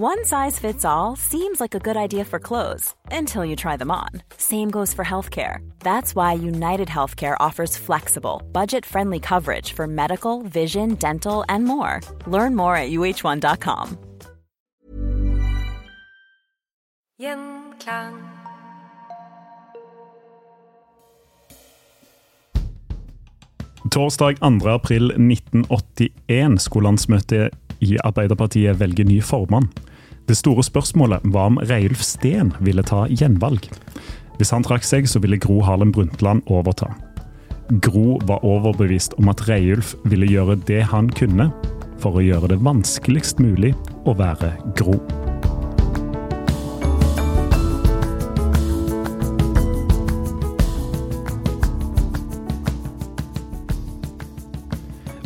One size fits all seems like a good idea for clothes until you try them on. Same goes for healthcare. That's why United Healthcare offers flexible, budget friendly coverage for medical, vision, dental, and more. Learn more at uh1.com. Gjenklang. Torsdag 2. april 1981 skulle landsmøtet i Arbeiderpartiet velge ny formann. Det store spørsmålet var om Reiulf Steen ville ta gjenvalg. Hvis han trakk seg, så ville Gro Harlem Brundtland overta. Gro var overbevist om at Reiulf ville gjøre det han kunne for å gjøre det vanskeligst mulig å være Gro.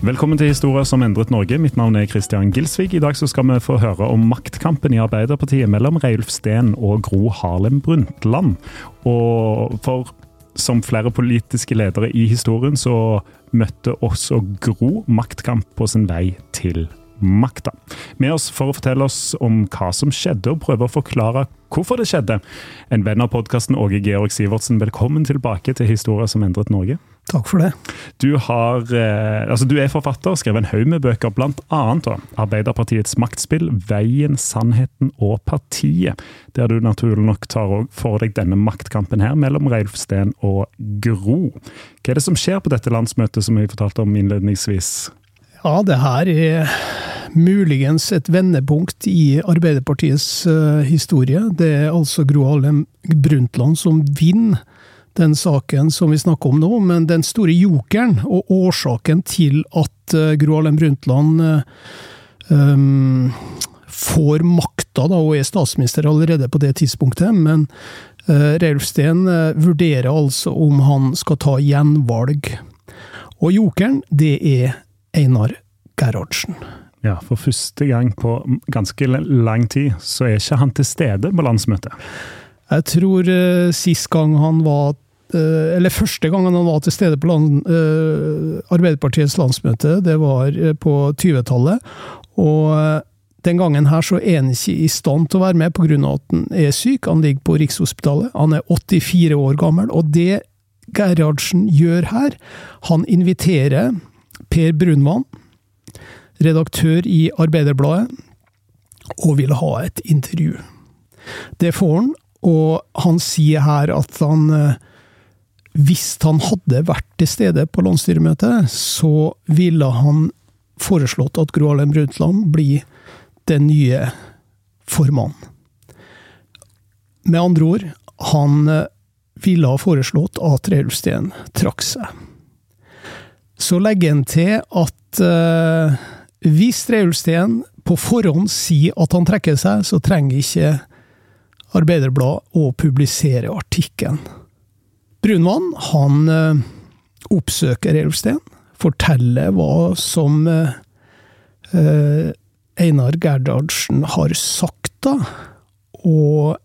Velkommen til Historier som endret Norge. Mitt navn er Christian Gilsvig. I dag skal vi få høre om maktkampen i Arbeiderpartiet mellom Reilf Steen og Gro Harlem Brundtland. Og for som flere politiske ledere i historien, så møtte også Gro maktkamp på sin vei til makta. Med oss for å fortelle oss om hva som skjedde, og prøve å forklare hvorfor det skjedde. En venn av podkasten Åge Georg Sivertsen, velkommen tilbake til Historier som endret Norge. Takk for det. Du, har, eh, altså du er forfatter, skrevet en haug med bøker, bl.a. Arbeiderpartiets maktspill, Veien, Sannheten og Partiet. Der du naturlig nok tar for deg denne maktkampen her mellom Reilf Steen og Gro. Hva er det som skjer på dette landsmøtet som vi fortalte om innledningsvis? Ja, det her er muligens et vendepunkt i Arbeiderpartiets uh, historie. Det er altså Gro Harlem Brundtland som vinner den saken som vi snakker om nå, men den store jokeren og årsaken til at uh, Gro Harlem Brundtland um, får makta, da, og er statsminister allerede på det tidspunktet, men uh, Reilf Steen vurderer altså om han skal ta gjenvalg. Og jokeren, det er Einar Gerhardsen. Ja, for første gang på ganske lang tid så er ikke han til stede på landsmøtet. Jeg tror uh, sist gang han var uh, Eller første gangen han var til stede på land, uh, Arbeiderpartiets landsmøte, det var på 20-tallet. Og den gangen her så er han ikke i stand til å være med pga. at han er syk. Han ligger på Rikshospitalet. Han er 84 år gammel. Og det Gerhardsen gjør her, han inviterer Per Brunvann, redaktør i Arbeiderbladet, og vil ha et intervju. Det får han, og han sier her at han Hvis han hadde vært til stede på landsstyremøtet, så ville han foreslått at Gro Harlem Brundtland blir den nye formannen. Med andre ord, han ville ha foreslått at Reulf trakk seg. Så legger han til at uh, hvis Reulf på forhånd sier at han trekker seg, så trenger ikke Arbeiderbladet og publisere artikkelen. Brunvann han uh, oppsøker Elvsten, forteller hva som uh, Einar Gerdardsen har sagt, da, og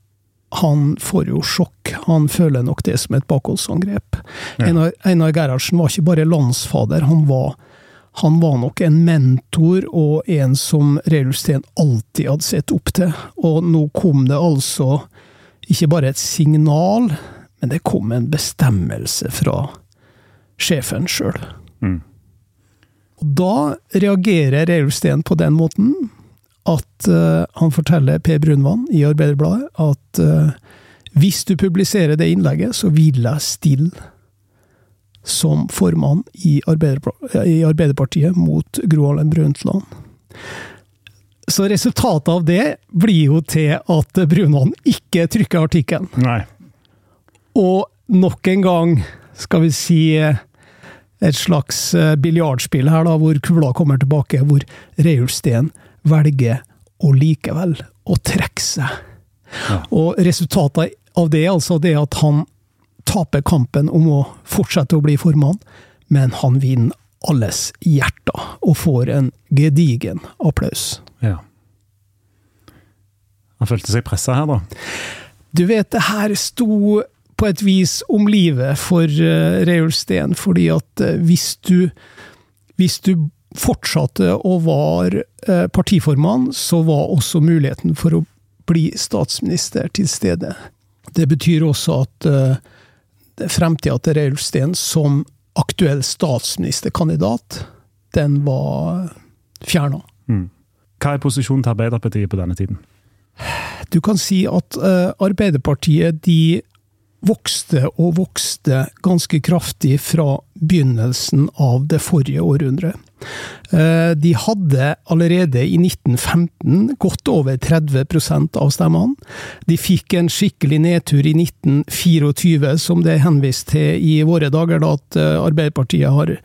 han får jo sjokk. Han føler nok det som et bakholdsangrep. Ja. Einar, Einar Gerhardsen var ikke bare landsfader, han var, han var nok en mentor og en som Steen alltid hadde sett opp til. Og nå kom det altså ikke bare et signal, men det kom en bestemmelse fra sjefen sjøl. Mm. Og da reagerer Steen på den måten at uh, han forteller Per Brunvann i Arbeiderbladet at uh, hvis du publiserer det innlegget, så vil jeg stille som formann i, Arbeiderpartiet mot Gro Harlem Brundtland. Så resultatet av det blir jo til at Brunvann ikke trykker artikkelen. Og nok en gang, skal vi si et slags biljardspill her, da, hvor kula kommer tilbake, hvor Reiulfsten velger å likevel å trekke seg. Ja. Og resultatet av det er altså det at han taper kampen om å fortsette å bli formann, men han vinner alles hjerter og får en gedigen applaus. Ja. Han følte seg pressa her, da? Du vet, det her sto på et vis om livet for uh, Reiulf Steen, fordi at uh, hvis du hvis du fortsatte å var uh, partiformann, så var også muligheten for å bli statsminister til stede. Det betyr også at fremtida til Reiulf Steen som aktuell statsministerkandidat, den var fjerna. Mm. Hva er posisjonen til Arbeiderpartiet på denne tiden? Du kan si at uh, Arbeiderpartiet de vokste og vokste ganske kraftig fra begynnelsen av det forrige århundret. Uh, de hadde allerede i 1915 godt over 30% av stemmene. De fikk en skikkelig nedtur i 1924, som det er henvist til i våre dager, da at uh, Arbeiderpartiet har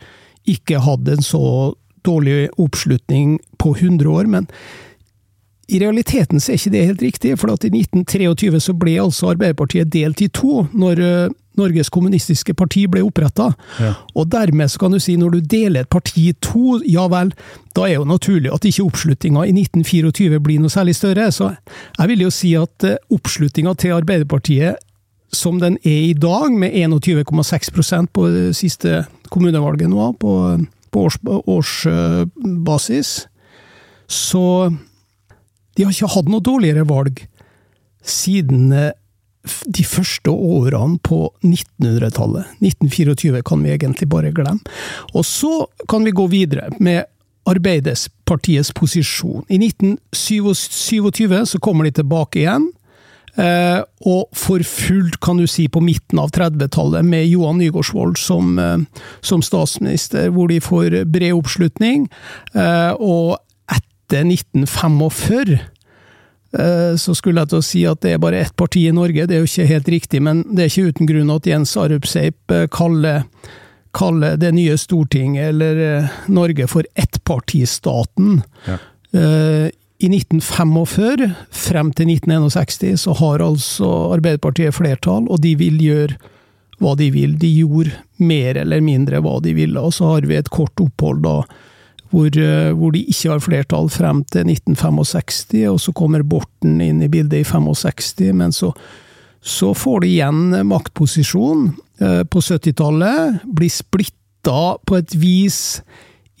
ikke hatt en så dårlig oppslutning på 100 år. men i realiteten så er ikke det helt riktig, for i 1923 så ble altså Arbeiderpartiet delt i to, når uh, Norges Kommunistiske Parti ble oppretta. Ja. Og dermed så kan du si, når du deler et parti i to, ja vel, da er jo naturlig at ikke oppslutninga i 1924 blir noe særlig større. Så jeg vil jo si at uh, oppslutninga til Arbeiderpartiet som den er i dag, med 21,6% på det siste kommunevalget nå, på, på årsbasis, års, så de har ikke hatt noe dårligere valg siden eh, de første årene på 1900-tallet. 1924 kan vi egentlig bare glemme. Og så kan vi gå videre med Arbeiderpartiets posisjon. I 1927 så kommer de tilbake igjen. Eh, og for fullt, kan du si, på midten av 30-tallet, med Johan Nygaardsvold som, eh, som, statsminister, hvor de får bred oppslutning. og etter 1945 eh, så skulle jeg til å si at det er bare ett parti i Norge, det er jo ikke helt riktig, men det er ikke uten grunn at Jens Arup Seip kaller, kaller det nye Stortinget, eller eh, Norge, for ettpartistaten. Ja. I 1945, frem til 1961, så har altså Arbeiderpartiet flertall, og de vil gjøre hva de vil. De gjorde mer eller mindre hva de ville, og så har vi et kort opphold da hvor, eh, hvor, de ikke har flertall frem til 1965, og så kommer Borten inn i bildet i 65, men så, så får de igjen maktposisjon eh, på 70-tallet, blir splitta på et vis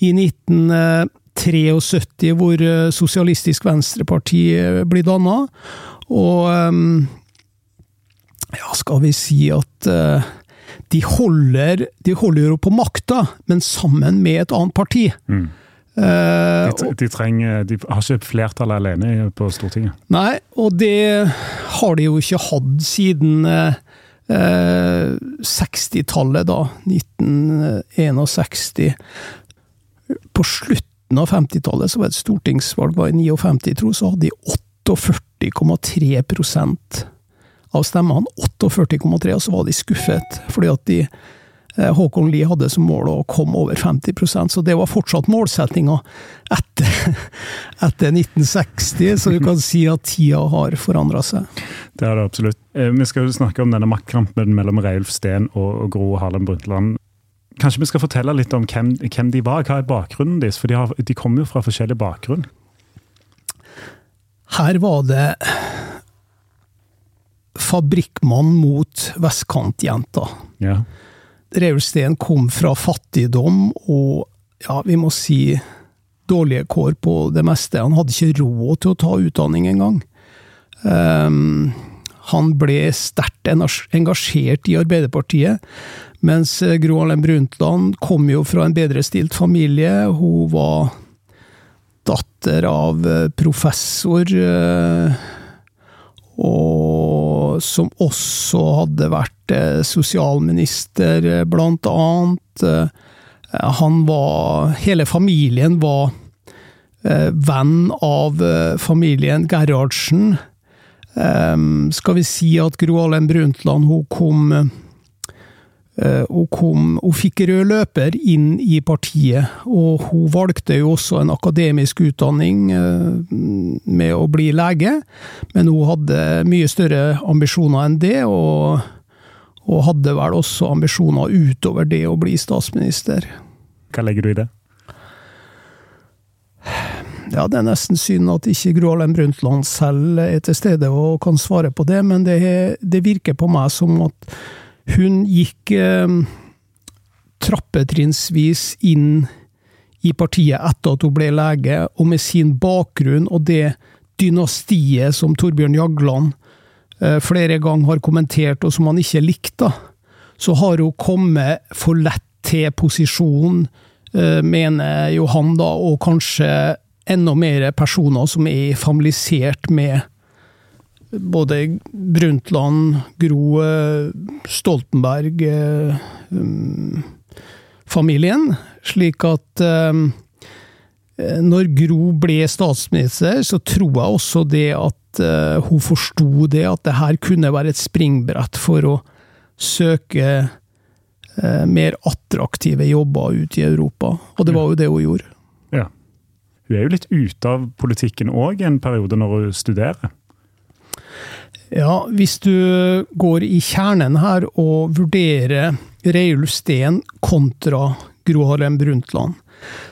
i 1973, hvor eh, Sosialistisk Venstreparti blir danna, og ja, skal vi si at de holder, de holder jo på makta, men sammen med et annet parti. Mm. Uh, de, de, trenger, de har ikke flertall alene på Stortinget? Nei, og det har de jo ikke hatt siden uh, uh, 60-tallet, da. 1961. På slutten av 50-tallet, så var det et stortingsvalg var i 59, tro, så hadde de 48,3 av stemmene. 48,3, og så var de skuffet, fordi at de Eh, Håkon Lie hadde som mål å komme over 50% så det var fortsatt målsettinga etter, etter 1960. Så du kan si at tida har forandra seg. Det har det absolutt. Eh, vi skal jo snakke om denne maktkampen mellom Reilf Steen og Gro Harlem Brundtland. Kanskje vi skal fortelle litt om hvem, hvem de var? Hva er bakgrunnen deres? For de, har, de kommer jo fra forskjellig bakgrunn. Her var det fabrikkmann mot vestkantjenta. Ja. Reulsten kom fra fattigdom og, ja, vi må si dårlige kår på det meste. Han hadde ikke råd til å ta utdanning engang. Um, han ble sterkt engasjert i Arbeiderpartiet, mens Gro Harlem Brundtland kom jo fra en bedrestilt familie. Hun var datter av eh, professor, og som også hadde vært sosialminister, blant annet. Han var Hele familien var venn av familien Gerhardsen. Skal vi si at Gro Harlem Brundtland hun kom Eh, og kom, hun fikk rød løper inn i partiet, og hun valgte jo også en akademisk utdanning eh, med å bli lege, men hun hadde mye større ambisjoner enn det, og, og hadde vel også ambisjoner utover det å bli statsminister. Hva legger du i det? Ja, Det er nesten synd at ikke Gro Harlem Brundtland selv er til stede og kan svare på det, men det, det virker på meg som at hun gikk eh, trappetrinnsvis inn i partiet etter at hun ble lege, og med sin bakgrunn og det dynastiet som Torbjørn Jagland eh, flere ganger har kommentert, og som han ikke likte, så har hun kommet for lett til posisjon, eh, mener Johan, da, og kanskje enda mer personer som er familisert med både Brundtland, Gro, Stoltenberg eh, um, slik at eh, når Gro ble statsminister, så tror jeg også det at uh, hun forsto det, at det her kunne være et springbrett for å søke mer attraktive jobber ute i Europa. Og det var jo det hun gjorde. Ja. Hun er jo litt ute av politikken òg en periode når hun studerer. Ja, hvis du går i kjernen her og vurderer Reiulf Steen kontra Gro Harlem Brundtland,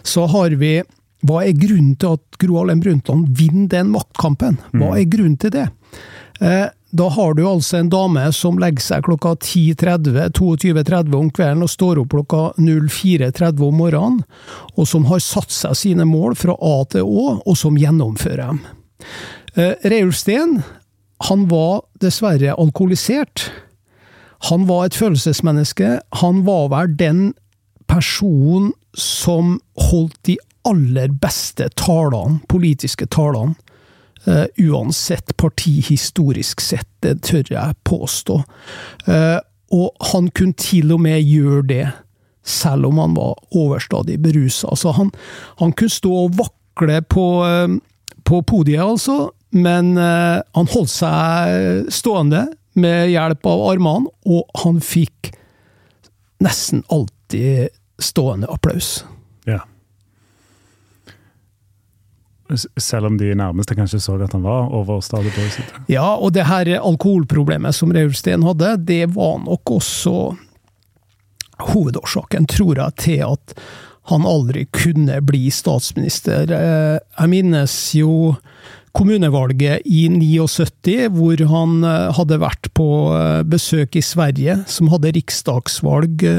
så har vi Hva er grunnen til at Gro Harlem Brundtland vinner den maktkampen? Hva mm. er grunnen til det? Eh, da har du altså en dame som legger seg klokka 10.30, 22.30 om kvelden og står opp klokka 04.30 om morgenen, og som har satt seg sine mål fra A til Å, og som gjennomfører dem. Eh, Reiulf Steen han var dessverre alkoholisert. Han var et følelsesmenneske. Han var vel den personen som holdt de aller beste talene, politiske talene, uh, uansett parti historisk sett, det tør jeg påstå. Uh, og han kunne til og med gjøre det, selv om han var overstadig berusa. Altså, han, han, kunne stå og vakle på, uh, på podiet, altså, men uh, han holdt seg stående med hjelp av armene, og han fikk nesten alltid stående applaus. Ja. Selv om de nærmeste kanskje så at han var overstadig beruset? Ja, og det her alkoholproblemet som Reulsten hadde, det var nok også hovedårsaken, tror jeg, til at han aldri kunne bli statsminister. Eh, jeg minnes jo kommunevalget i 79, hvor han eh, hadde vært på eh, besøk i Sverige, som hadde riksdagsvalg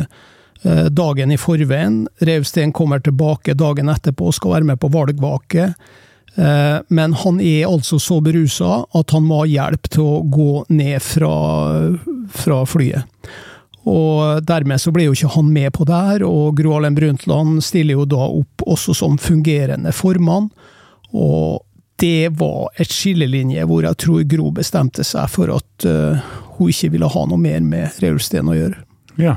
dagen i forveien. Revsten kommer tilbake dagen etterpå og skal være med på valgvake. Men han er altså så berusa at han må ha hjelp til å gå ned fra, fra flyet. Og dermed så ble jo ikke han med på det her, og Gro Harlem Brundtland stiller jo da opp også som fungerende formann. Og det var et skillelinje hvor jeg tror Gro bestemte seg for at uh, hun ikke ville ha noe mer med Reulsten å gjøre. Ja.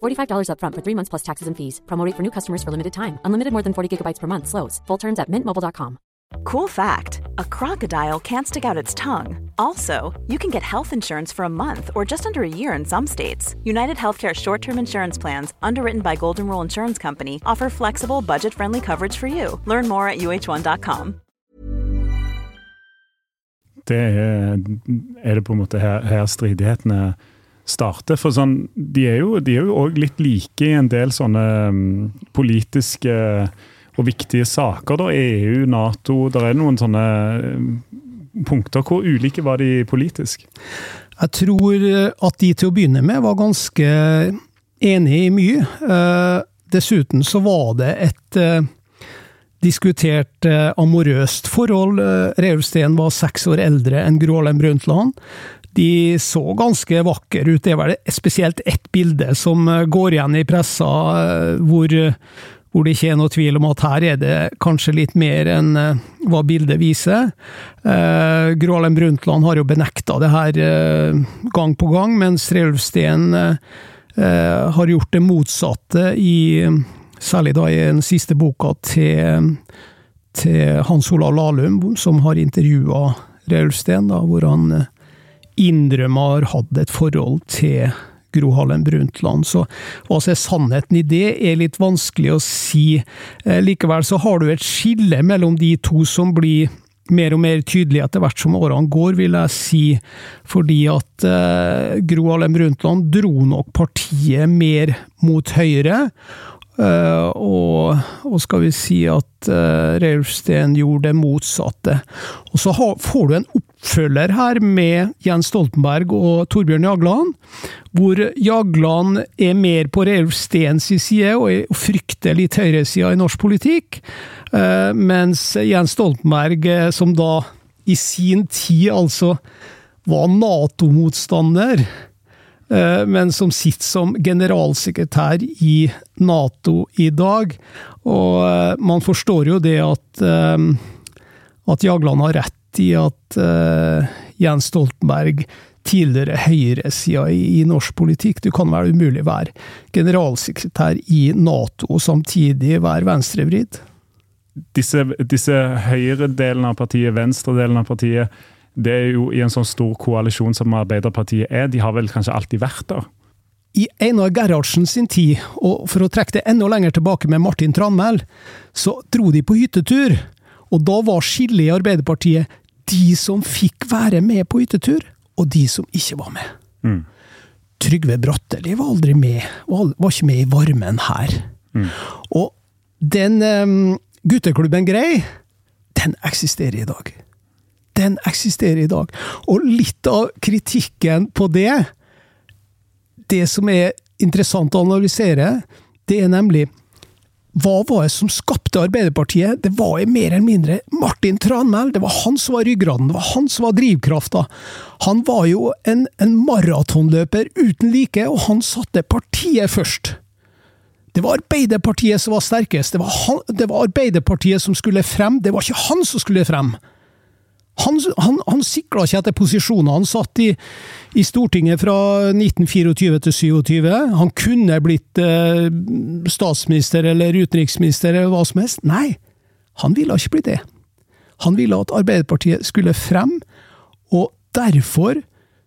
$45 upfront for three months plus taxes and fees. Promote for new customers for limited time. Unlimited more than 40 gigabytes per month. Slows. Full terms at mintmobile.com. Cool fact a crocodile can't stick out its tongue. Also, you can get health insurance for a month or just under a year in some states. United Healthcare short term insurance plans, underwritten by Golden Rule Insurance Company, offer flexible, budget friendly coverage for you. Learn more at uh1.com. Det er, er det på en måte her, her stridighetene starter. For sånn, de er jo òg litt like i en del sånne um, politiske og viktige saker. da, EU, Nato. Der er noen sånne um, punkter. Hvor ulike var de politisk? Jeg tror at de til å begynne med var ganske enige i mye. Uh, dessuten så var det et uh, diskutert amorøst forhold. Reulsten var seks år eldre enn Gro Harlem Brundtland. De så ganske vakre ut. Det er vel spesielt ett bilde som går igjen i pressa, hvor hvor det ikke er noe tvil om at her er det kanskje litt mer enn hva bildet viser. Uh, Gro Brundtland har jo benekta det her gang på gang, mens Reulfsten har gjort det motsatte, i, særlig da i den siste boka til, til Hans Olav Lahlum, som har intervjua Reulfsten, hvor han innrømmer har hatt et forhold til Gro Harlem Brundtland. Så hva som er sannheten i det, er litt vanskelig å si. Eh, likevel så har du et skille mellom de to som blir mer og mer tydelig etter hvert som årene går, vil jeg si. Fordi at eh, Gro Harlem Brundtland dro nok partiet mer mot høyre. Uh, og, og, skal vi si at uh, Reulf Steen gjorde det motsatte. Og så ha, får du en oppfølger her med Jens Stoltenberg og Torbjørn Jagland, hvor Jagland er mer på Reulf side og, er, og frykter litt høyresida i norsk politikk, uh, mens Jens Stoltenberg, som da i sin tid altså var Nato-motstander, Eh, men som sitter som generalsekretær i Nato i dag. Og eh, man forstår jo det at, eh, at Jagland har rett i at Jens Stoltenberg tidligere høyresida i, i norsk politikk. Du kan vel umulig være generalsekretær i Nato og samtidig være venstrevridd? Disse, disse høyre-delene av partiet, venstre-delen av partiet, det er jo i en sånn stor koalisjon som Arbeiderpartiet er. De har vel kanskje alltid vært der? I Einar Gerhardsen sin tid, og for å trekke det enda lenger tilbake med Martin Tranmæl, så dro de på hyttetur. Og da var skillet i Arbeiderpartiet de som fikk være med på hyttetur, og de som ikke var med. Mm. Trygve Bratteli var aldri med, var, ikke med i varmen her. Mm. Og den um, gutteklubben Grei, den eksisterer i dag den eksisterer i dag. Og litt av kritikken på det, det som er interessant å analysere, det er nemlig hva var det som skapte Arbeiderpartiet? Det var mer eller mindre Martin Tranmæl. Det var han som var ryggraden, det var han som var drivkrafta. Han var jo en, en maratonløper uten like, og han satte partiet først. Det var Arbeiderpartiet som var sterkest. Det var, han, det var Arbeiderpartiet som skulle frem, det var ikke han som skulle frem. Han, han, han sikla ikke etter posisjoner. Han satt i, i, Stortinget fra 1924 til 27. Han kunne blitt eh, statsminister eller utenriksminister eller hva som helst. Nei, han ville ikke bli det. Han ville at Arbeiderpartiet skulle frem, og derfor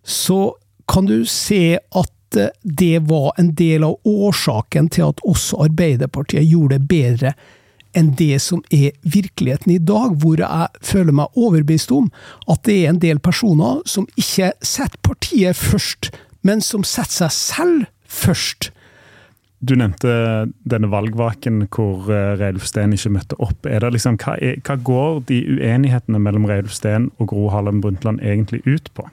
så kan du se at eh, det var en del av årsaken til at også Arbeiderpartiet gjorde det bedre enn det som er virkeligheten i dag, hvor jeg føler meg overbevist om at det er en del personer som ikke setter partiet først, men som setter seg selv først. Du nevnte denne valgvaken hvor Reilf Reidulf Steen ikke møtte opp. Liksom, hva, er, hva, går de uenighetene mellom Reilf Steen og Gro Harlem Brundtland egentlig ut på?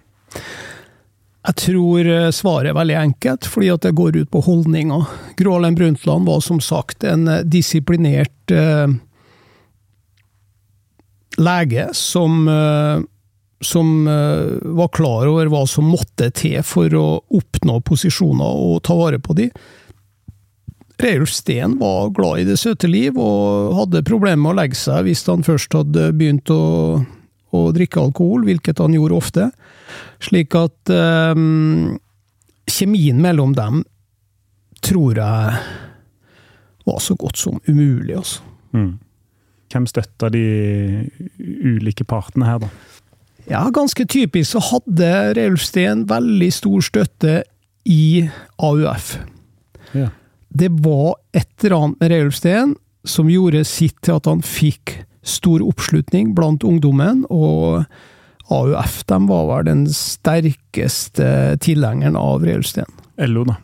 Jeg tror eh, svaret er veldig enkelt, fordi at det går ut på holdninger. Gro Brundtland var som sagt en eh, disiplinert eh, lege som, eh, som eh, var klar over hva som måtte til for å oppnå posisjoner og ta vare på de. Reulf Steen var glad i det søte liv, og hadde problemer med å legge seg hvis han først hadde begynt å å drikke alkohol, hvilket han gjorde ofte. Slik at eh, kjemien mellom dem tror jeg var så godt som umulig, altså. Mm. Hvem støtta de ulike partene her, da? Ja, ganske typisk så hadde Reiulf Steen veldig stor støtte i AUF. Ja. Det var et eller annet med Reiulf Steen som gjorde sitt til at han fikk stor oppslutning blant ungdommen, og AUF de var vel den sterkeste tilhengeren av Reulsten. LO, da.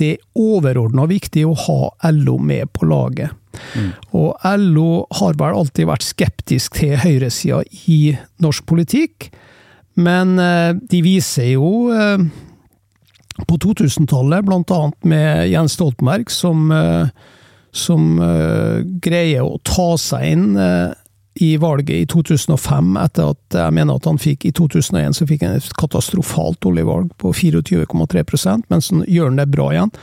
Det er overordna viktig å ha LO med på laget. Og LO har vel alltid vært skeptisk til høyresida i norsk politikk, men eh, de viser jo eh, på 2000-tallet, blant annet med Jens Stoltenberg, som, eh, som uh, greier å ta seg inn eh, i valget i 2005, etter at jeg mener at han fikk i 2001 så fikk han et katastrofalt dårlig valg på 24,3% men så gjør han det bra igjen.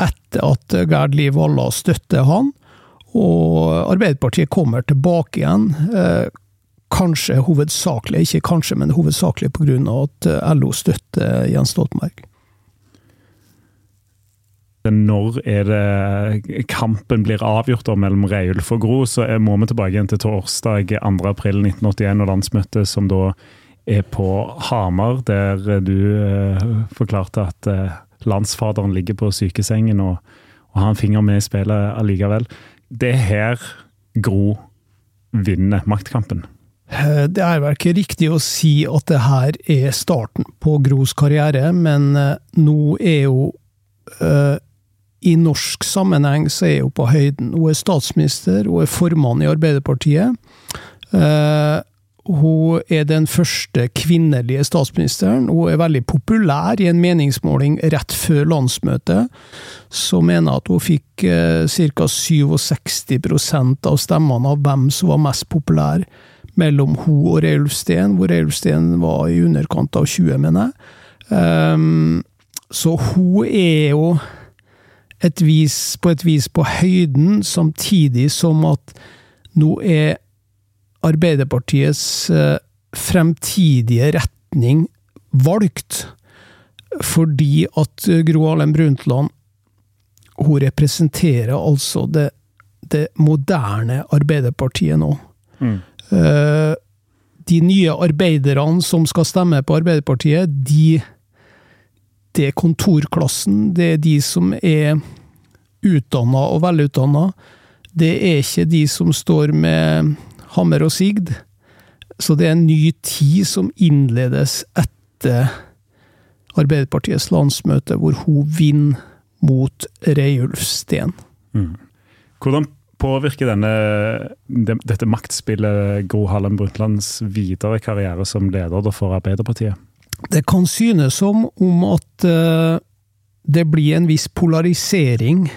Etter at Gerd Liv Valla støtter han, og Arbeiderpartiet kommer tilbake igjen. Eh, kanskje hovedsakelig, ikke kanskje, men hovedsakelig pga. at eh, LO støtter Jens Stoltenberg. Når er det kampen blir avgjort da, mellom Reiulf og Gro, så må vi tilbake igjen til torsdag 2.4.1981 og landsmøtet som da er på Hamar, der du eh, forklarte at eh, landsfaderen ligger på sykesengen og, og har en finger med i spillet allikevel. Det er her Gro vinner maktkampen. Eh, Det er vel ikke riktig å si at det her er starten på Gros karriere, men eh, nå er jo eh, I norsk sammenheng så er hun på høyden. Hun er statsminister, hun er formann i Arbeiderpartiet. Uh, Hun er den første kvinnelige statsministeren. Hun er veldig populær i en meningsmåling rett før landsmøtet, som mener at hun fikk eh, ca. 67% av stemmene av hvem som var mest populær mellom hun og Reiulf Steen, hvor Reiulf Steen var i underkant av 20, mener jeg. Um, så hun er jo et vis, på et vis på høyden, samtidig som at nå er Arbeiderpartiets eh, fremtidige retning valgt, fordi at eh, Gro Harlem Brundtland hun representerer altså det, det moderne Arbeiderpartiet nå. Mm. de nye arbeiderne som skal stemme på Arbeiderpartiet, de det er kontorklassen, det er de som er utdanna og velutdanna. Det er ikke de som står med hammer og sigd. Så det er en ny tid som innledes etter Arbeiderpartiets landsmøte, hvor hun vinner mot Reiulf Steen. Hvordan påvirker denne, dette maktspillet Gro Harlem Brundtlands videre karriere som leder for Arbeiderpartiet? Det kan synes som om at eh, det blir en viss polarisering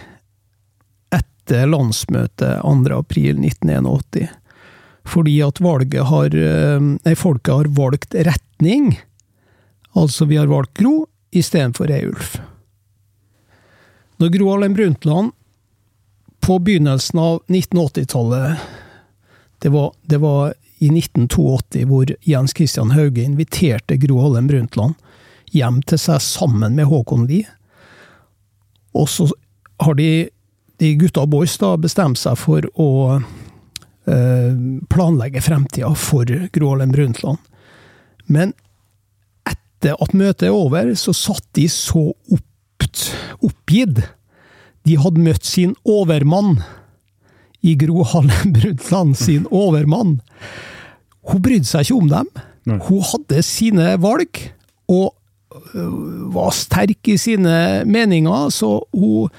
etter landsmøtet 2.4.1981. Fordi at valget har eh, Nei, folket har valgt retning. Altså, vi har valgt Gro istedenfor Eulf. Når Gro Harlem Brundtland på begynnelsen av 1980-tallet det det var i 1982 hvor Jens Christian Hauge inviterte Gro Harlem Brundtland hjem til seg sammen med Håkon Lie. Og så har de, de gutta og boys da bestemt seg for å eh, planlegge fremtida for Gro Harlem Brundtland. Men etter at møtet er over, så satt de så oppt, oppgitt. De hadde møtt sin overmann i Gro Harlem Brundtland sin overmann. Hun brydde seg ikke om dem. Nei. Hun hadde sine valg, og øh, var sterk i sine meninger, så hun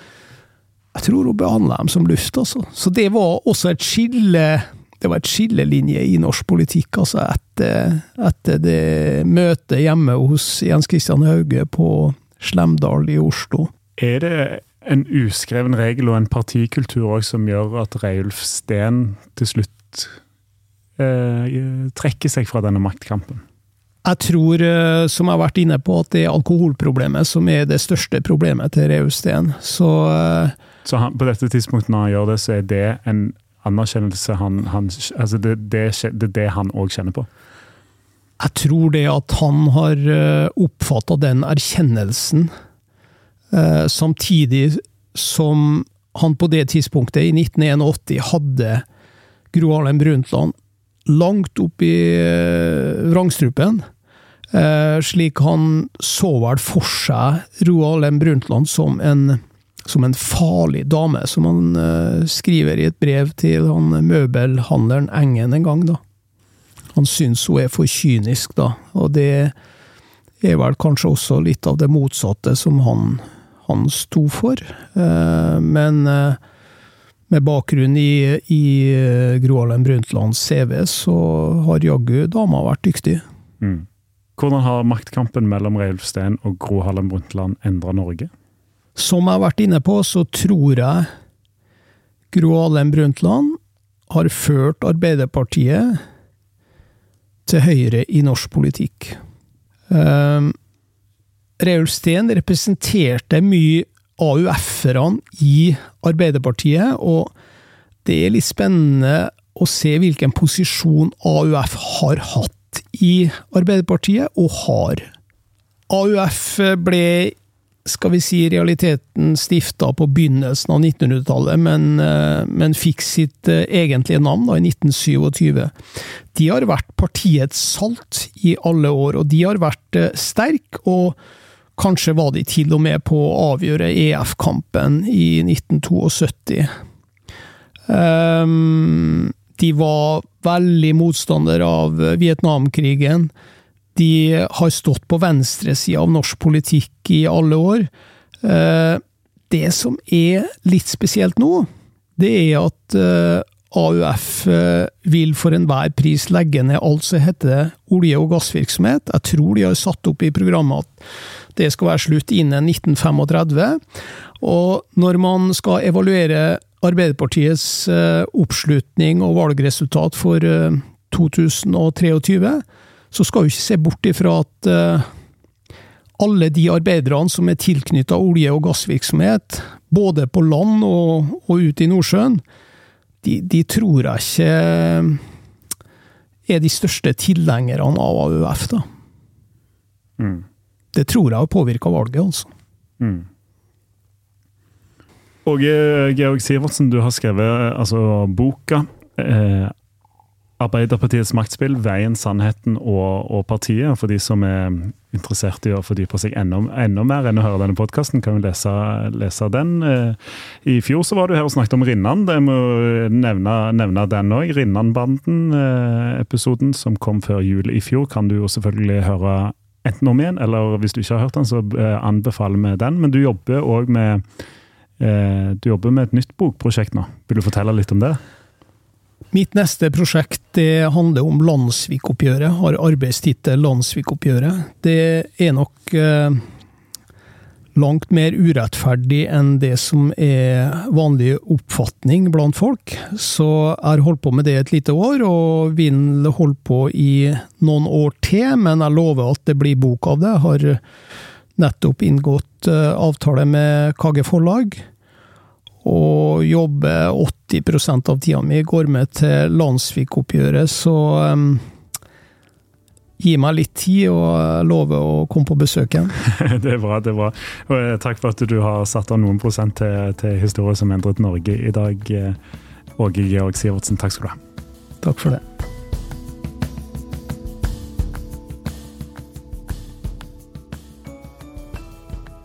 Jeg tror hun behandla dem som luft, altså. Så det var også et skille det var et skillelinje i norsk politikk, altså etter, etter det møtet hjemme hos Jens Christian Hauge på Slemdal i Oslo. Er det en uskreven regel og en partikultur òg som gjør at Reiulf Steen til slutt trekker seg fra denne maktkampen? Jeg tror, eh, som jeg har vært inne på, at det er alkoholproblemet som er det største problemet til Reusten. Så eh, Så han, på dette tidspunktet når han gjør det, så er det en anerkjennelse han, han altså det, det, det det han òg kjenner på? jeg tror det at han har oppfatta den erkjennelsen, eh, samtidig som han på det tidspunktet, i 1981, hadde Gro Harlem Brundtland langt opp i vrangstrupen. Slik han så vel for seg Roald M. Brundtland som en, som en farlig dame, som han skriver i et brev til han møbelhandleren Engen en gang. da. Han syns hun er for kynisk, da, og det er vel kanskje også litt av det motsatte som han, han sto for. Eh, men eh, med bakgrunn i, i eh, Gro Harlem Brundtlands CV, så har jaggu dama vært dyktig. Mm. Hvordan har maktkampen mellom Reilf Steen og Gro Harlem Brundtland endra Norge? Som jeg har vært inne på, så tror jeg Gro Harlem Brundtland har ført Arbeiderpartiet til høyre i norsk politikk. Um, Reulf Steen representerte mye AUF-erne i Arbeiderpartiet, og det er litt spennende å se hvilken posisjon AUF har hatt i Arbeiderpartiet, og har. AUF ble skal vi si, realiteten stifta på begynnelsen av 1900-tallet, men, men, fikk sitt eh, egentlige navn da, i 1927. De har vært partiets salt i alle år, og de har vært eh, sterke, og kanskje var de til og med på å avgjøre EF-kampen i 1972. Um, ehm, de var veldig motstander av Vietnamkrigen. De har stått på venstresida av norsk politikk i alle år. Uh, det som er litt spesielt nå, det er at uh, AUF eh, vil for enhver pris legge ned alt som heter olje- og gassvirksomhet. Jeg tror de har satt opp i programmet at det skal være slutt innen 1935. Og når man skal evaluere Arbeiderpartiets oppslutning og valgresultat for 2023, så skal vi ikke se bort ifra at uh, alle de arbeiderne som er tilknytta olje- og gassvirksomhet, både på land og, og ute i Nordsjøen, de, de, tror jeg ikke er de største tilhengerne av AUF, da. Mm. Det tror jeg har påvirka valget, altså. Mm. Og eh, Georg Sivertsen, du har skrevet altså, boka eh, Arbeiderpartiets maktspill, veien, sannheten og, og, partiet. For de som er interessert i å fordype seg enda, enda mer enn å høre denne podkasten, kan jo lese, lese, den. Eh, I fjor så var du her og snakket om Rinnan. Jeg må nevne, nevne den òg. Rinnanbanden-episoden eh, som kom før jul i fjor, kan du jo selvfølgelig høre enten om igjen, eller hvis du ikke har hørt den, så eh, anbefaler vi den. Men du jobber òg med, du jobber med et nytt bokprosjekt nå. Vil du fortelle litt om det? Mitt neste prosjekt handler om Landsvikoppgjøret, har arbeidstittel Landsvikoppgjøret. Det er nok eh, langt mer urettferdig enn det som er vanlig oppfatning blant folk. Så jeg har holdt på med det et lite år, og vil holde på i noen år til, men jeg lover at det blir bok av det. Jeg har nettopp inngått eh, avtale med KG Forlag og jobber 80% av tida mi går med til Landsvik-oppgjøret, så um, gi meg litt tid, og love lover å komme på besøk igjen. det er bra. det er bra. Og eh, takk for at du har satt av noen prosent til, til historie som endret Norge i dag, eh, Åge Georg Sivertsen. Takk skal du ha. Takk for det.